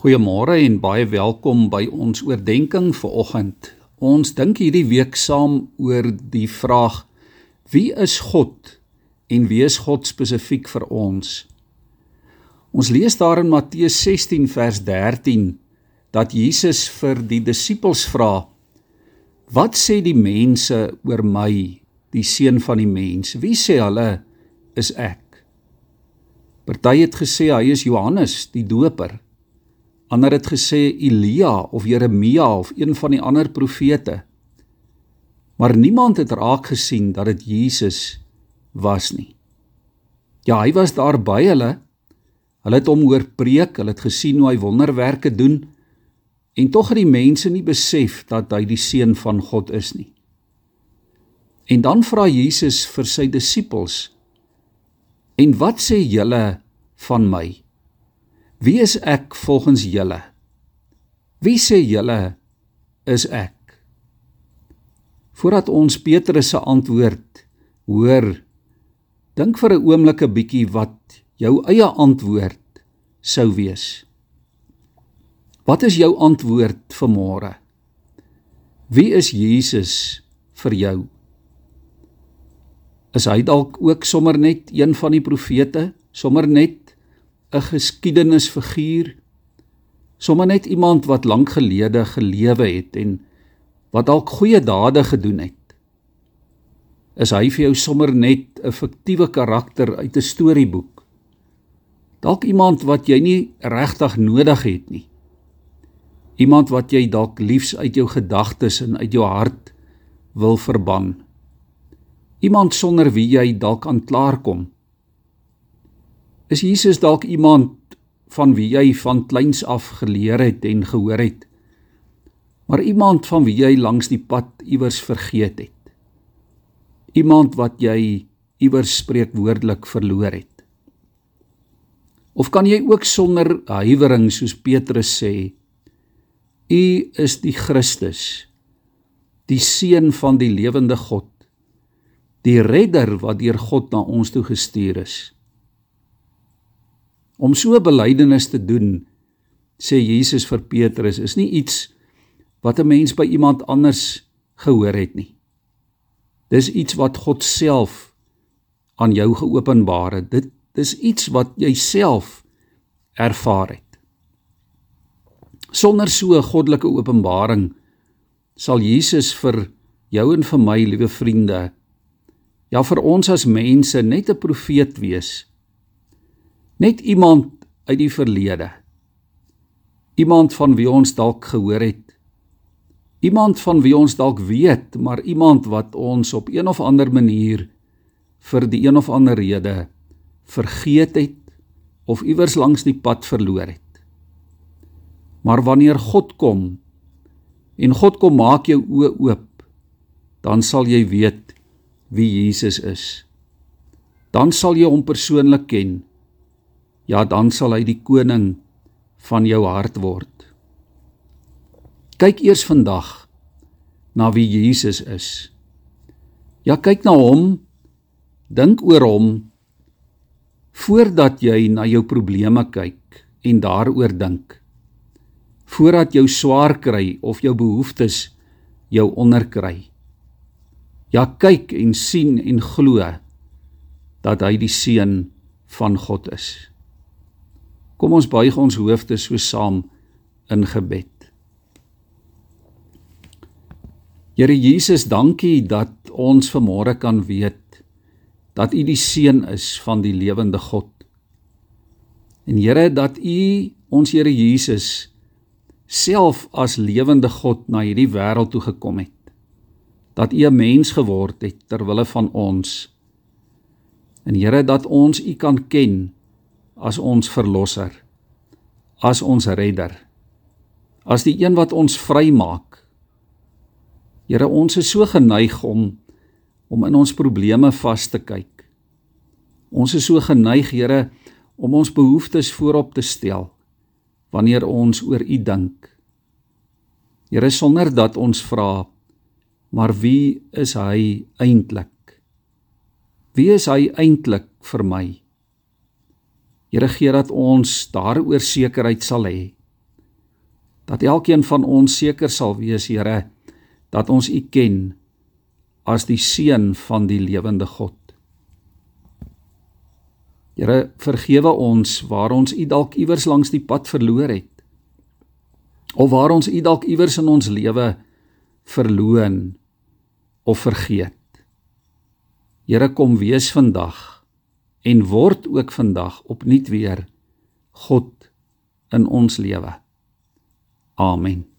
Goeiemôre en baie welkom by ons oordeenking vir oggend. Ons dink hierdie week saam oor die vraag: Wie is God en wie is God spesifiek vir ons? Ons lees daar in Matteus 16 vers 13 dat Jesus vir die disippels vra: Wat sê die mense oor my, die seun van die mens? Wie sê hulle is ek? Party het gesê hy is Johannes die Doper. Ander het gesê Elia of Jeremia of een van die ander profete. Maar niemand het raak gesien dat dit Jesus was nie. Ja, hy was daar by hulle. Hulle het hom hoor preek, hulle het gesien hoe hy wonderwerke doen en tog het die mense nie besef dat hy die seun van God is nie. En dan vra Jesus vir sy disippels En wat sê julle van my? Wie is ek volgens julle? Wie sê julle is ek? Voordat ons Petrus se antwoord hoor, dink vir 'n oomblik 'n bietjie wat jou eie antwoord sou wees. Wat is jou antwoord vir môre? Wie is Jesus vir jou? is hy dalk ook sommer net een van die profete, sommer net 'n geskiedenisfiguur, sommer net iemand wat lank gelede gelewe het en wat dalk goeie dade gedoen het. Is hy vir jou sommer net 'n fiktiewe karakter uit 'n storieboek? Dalk iemand wat jy nie regtig nodig het nie. Iemand wat jy dalk liefs uit jou gedagtes en uit jou hart wil verban. Iemand sonder wie jy dalk aan klaarkom. Is Jesus dalk iemand van wie jy van kleins af geleer het en gehoor het? Maar iemand van wie jy langs die pad iewers vergeet het. Iemand wat jy iewers spreekwoordelik verloor het. Of kan jy ook sonder huiwering soos Petrus sê: U is die Christus, die seun van die lewende God die redder wat deur God na ons toe gestuur is. Om so belydenis te doen, sê Jesus vir Petrus, is nie iets wat 'n mens by iemand anders gehoor het nie. Dis iets wat God self aan jou geopenbaar het. Dit dis iets wat jy self ervaar het. Sonder so 'n goddelike openbaring sal Jesus vir jou en vir my, liewe vriende, ja vir ons as mense net 'n profeet wees. Net iemand uit die verlede. Iemand van wie ons dalk gehoor het. Iemand van wie ons dalk weet, maar iemand wat ons op een of ander manier vir die een of ander rede vergeet het of iewers langs die pad verloor het. Maar wanneer God kom en God kom maak jou oë oop, dan sal jy weet wie Jesus is. Dan sal jy hom persoonlik ken. Ja, dan sal hy die koning van jou hart word. Kyk eers vandag na wie Jesus is. Ja, kyk na hom. Dink oor hom voordat jy na jou probleme kyk en daaroor dink. Voordat jou swaar kry of jou behoeftes jou onderkry. Ja kyk en sien en glo dat hy die seun van God is. Kom ons buig ons hoofde so saam in gebed. Here Jesus, dankie dat ons vanmôre kan weet dat U die seun is van die lewende God. En Here dat U ons Here Jesus self as lewende God na hierdie wêreld toe gekom het dat U 'n mens geword het ter wille van ons. En Here dat ons U kan ken as ons verlosser, as ons redder, as die een wat ons vrymaak. Here, ons is so geneig om om in ons probleme vas te kyk. Ons is so geneig, Here, om ons behoeftes voorop te stel wanneer ons oor U dink. Here, sonder dat ons vra Maar wie is hy eintlik? Wie is hy eintlik vir my? Here gee dat ons daaroor sekerheid sal hê. Dat elkeen van ons seker sal wees, Here, dat ons U ken as die seun van die lewende God. Here, vergewe ons waar ons U dalk iewers langs die pad verloor het. Of waar ons U dalk iewers in ons lewe verloon of vergeet. Here kom wees vandag en word ook vandag opnuut weer God in ons lewe. Amen.